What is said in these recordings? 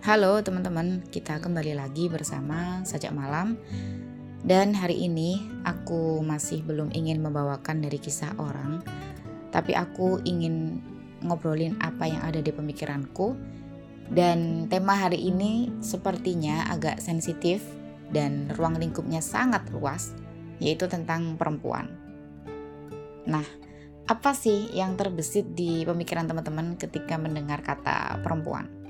Halo teman-teman, kita kembali lagi bersama Sajak Malam. Dan hari ini aku masih belum ingin membawakan dari kisah orang Tapi aku ingin ngobrolin apa yang ada di pemikiranku. Dan tema hari ini sepertinya agak sensitif dan ruang lingkupnya sangat luas Yaitu tentang perempuan. Nah, apa sih yang terbesit di pemikiran teman-teman ketika mendengar kata perempuan?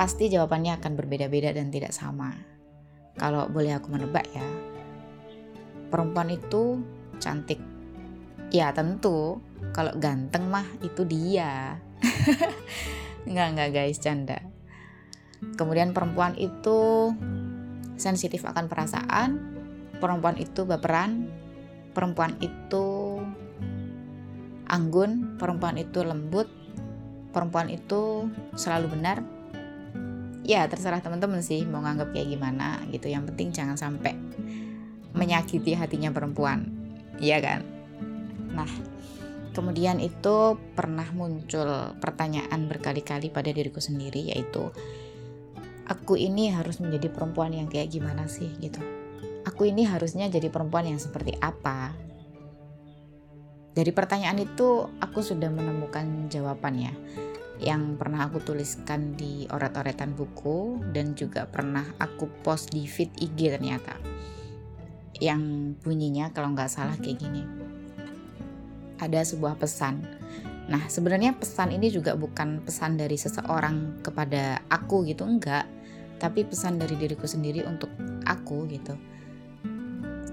Pasti jawabannya akan berbeda-beda dan tidak sama. Kalau boleh aku menebak ya, perempuan itu cantik. Ya tentu, kalau ganteng mah itu dia. Enggak, enggak guys, canda. Kemudian perempuan itu sensitif akan perasaan, perempuan itu baperan, perempuan itu anggun, perempuan itu lembut, perempuan itu selalu benar. Ya, terserah teman-teman sih mau nganggap kayak gimana gitu. Yang penting jangan sampai menyakiti hatinya perempuan. Iya kan? Nah, kemudian itu pernah muncul pertanyaan berkali-kali pada diriku sendiri yaitu aku ini harus menjadi perempuan yang kayak gimana sih gitu aku ini harusnya jadi perempuan yang seperti apa? Dari pertanyaan itu aku sudah menemukan jawabannya yang pernah aku tuliskan di oret-oretan buku dan juga pernah aku post di feed IG ternyata. Yang bunyinya kalau nggak salah kayak gini. Ada sebuah pesan. Nah sebenarnya pesan ini juga bukan pesan dari seseorang kepada aku gitu enggak. Tapi pesan dari diriku sendiri untuk aku gitu.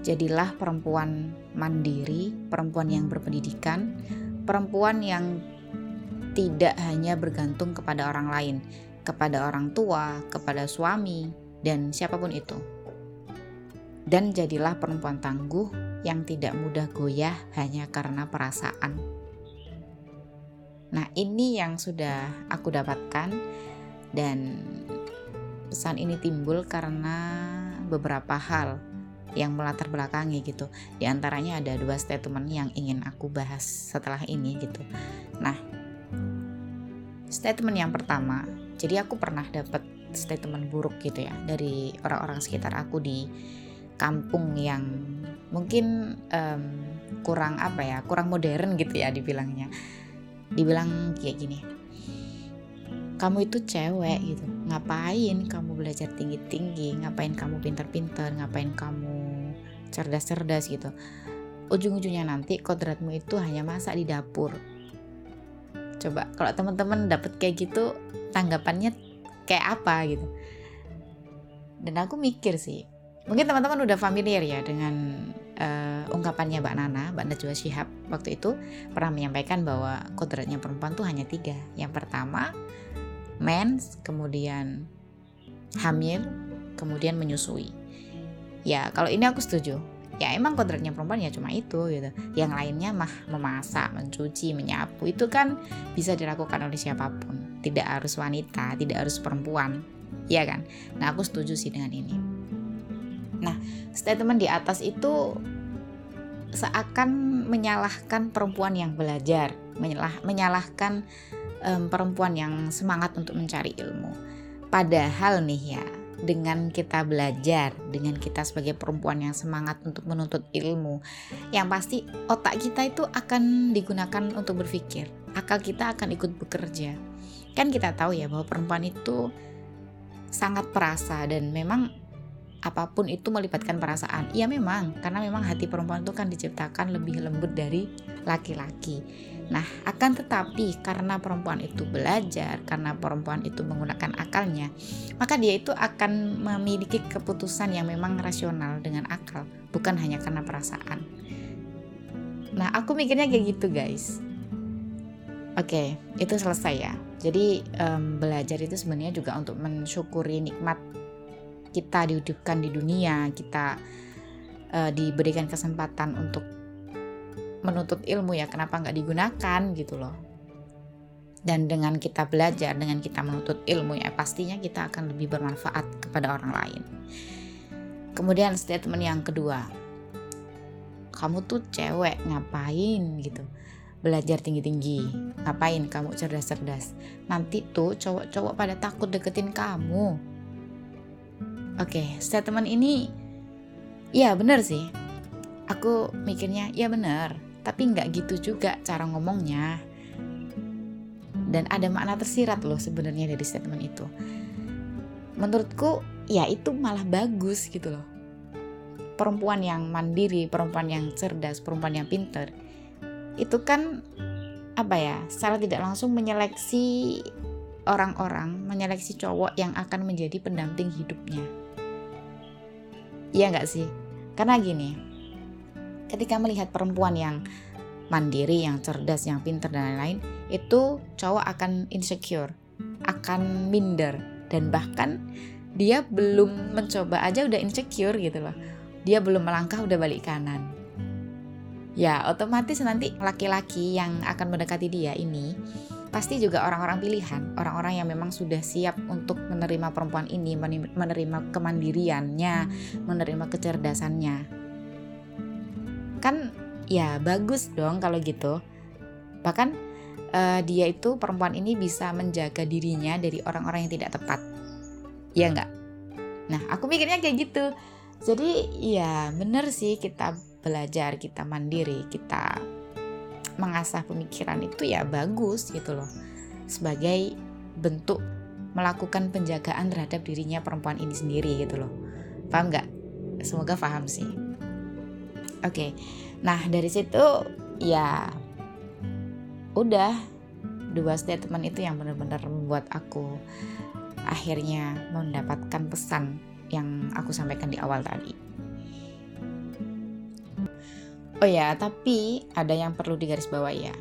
Jadilah perempuan mandiri, perempuan yang berpendidikan, perempuan yang tidak hanya bergantung kepada orang lain, kepada orang tua, kepada suami, dan siapa pun itu. Dan jadilah perempuan tangguh yang tidak mudah goyah hanya karena perasaan. Nah, ini yang sudah aku dapatkan, dan pesan ini timbul karena beberapa hal yang melatar belakangi gitu. Di antaranya ada dua statement yang ingin aku bahas setelah ini gitu. Nah, statement yang pertama, jadi aku pernah dapat statement buruk gitu ya dari orang-orang sekitar aku di kampung yang mungkin um, kurang apa ya, kurang modern gitu ya dibilangnya. Dibilang kayak gini, kamu itu cewek gitu ngapain kamu belajar tinggi-tinggi? Ngapain kamu pintar-pintar ngapain kamu cerdas-cerdas gitu? Ujung-ujungnya nanti kodratmu itu hanya masak di dapur coba kalau teman-teman dapet kayak gitu tanggapannya kayak apa gitu dan aku mikir sih mungkin teman-teman udah familiar ya dengan uh, ungkapannya Mbak Nana, Mbak Najwa Shihab waktu itu pernah menyampaikan bahwa kodratnya perempuan tuh hanya tiga. Yang pertama mens, kemudian hamil, kemudian menyusui. Ya, kalau ini aku setuju. Ya emang kodratnya perempuan ya cuma itu gitu. Yang lainnya mah memasak, mencuci, menyapu itu kan bisa dilakukan oleh siapa pun. Tidak harus wanita, tidak harus perempuan. Iya kan? Nah, aku setuju sih dengan ini. Nah, statement di atas itu seakan menyalahkan perempuan yang belajar, menyalah, menyalahkan um, perempuan yang semangat untuk mencari ilmu. Padahal nih ya, dengan kita belajar, dengan kita sebagai perempuan yang semangat untuk menuntut ilmu, yang pasti otak kita itu akan digunakan untuk berpikir. Akal kita akan ikut bekerja. Kan kita tahu ya bahwa perempuan itu sangat perasa dan memang apa pun itu melibatkan perasaan. Iya memang, karena memang hati perempuan itu kan diciptakan lebih lembut dari laki-laki. Nah, akan tetapi karena perempuan itu belajar, karena perempuan itu menggunakan akalnya, maka dia itu akan memiliki keputusan yang memang rasional dengan akal, bukan hanya karena perasaan. Nah, aku mikirnya kayak gitu, guys. Oke, itu selesai ya. Jadi um, belajar itu sebenarnya juga untuk mensyukuri nikmat kita dihidupkan di dunia, kita uh, diberikan kesempatan untuk menuntut ilmu ya kenapa nggak digunakan gitu loh dan dengan kita belajar dengan kita menuntut ilmu ya pastinya kita akan lebih bermanfaat kepada orang lain kemudian statement yang kedua kamu tuh cewek ngapain gitu belajar tinggi-tinggi. Ngapain kamu cerdas-cerdas? Nanti tuh cowok-cowok pada takut deketin kamu. Oke, statement ini ya bener sih. Aku mikirnya ya bener, tapi nggak gitu juga cara ngomongnya. Dan ada makna tersirat loh sebenarnya dari statement itu. Menurutku ya itu malah bagus gitu loh. Perempuan yang mandiri, perempuan yang cerdas, perempuan yang pinter itu kan apa ya secara tidak langsung menyeleksi orang-orang menyeleksi cowok yang akan menjadi pendamping hidupnya iya nggak sih? Karena gini ketika melihat perempuan yang mandiri yang cerdas yang pinter dan lain-lain itu cowok akan insecure akan minder dan bahkan dia belum mencoba aja udah insecure gitu loh. Dia belum melangkah udah balik kanan. Ya otomatis nanti laki-laki yang akan mendekati dia ini pasti juga orang-orang pilihan, orang-orang yang memang sudah siap untuk menerima perempuan ini, menerima kemandiriannya, menerima kecerdasannya. Kan ya bagus dong kalau gitu. Bahkan uh, dia itu perempuan ini bisa menjaga dirinya dari orang-orang yang tidak tepat. Ya enggak? Nah, aku mikirnya kayak gitu. Jadi ya bener sih kita belajar, kita mandiri, kita mengasah pemikiran itu ya bagus gitu loh. Sebagai bentuk melakukan penjagaan terhadap dirinya perempuan ini sendiri gitu loh. Paham nggak? Semoga paham sih. Oke, nah dari situ ya udah dua statement itu yang benar-benar membuat aku akhirnya mendapatkan pesan yang aku sampaikan di awal tadi. Oh ya, tapi ada yang perlu digarisbawahi ya.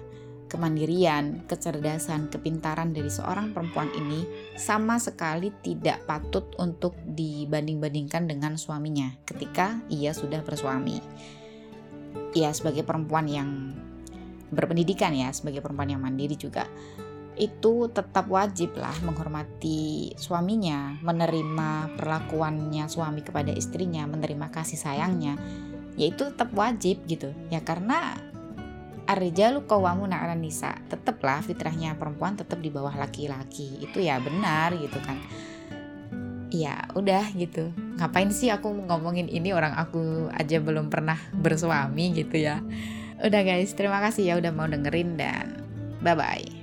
Kemandirian, kecerdasan, kepintaran dari seorang perempuan ini sama sekali tidak patut untuk dibanding-bandingkan dengan suaminya ketika ia sudah bersuami. Ya, sebagai perempuan yang berpendidikan ya, sebagai perempuan yang mandiri juga itu tetap wajib lah menghormati suaminya, menerima perlakuannya suami kepada istrinya, menerima kasih sayangnya, ya itu tetap wajib gitu ya karena Arijalu qawwamuna 'alan nisa. Tetaplah fitrahnya perempuan tetap di bawah laki-laki. Itu ya benar gitu kan. Ya udah gitu. Ngapain sih aku ngomongin ini orang aku aja belum pernah bersuami gitu ya. Udah guys, terima kasih ya udah mau dengerin dan bye bye.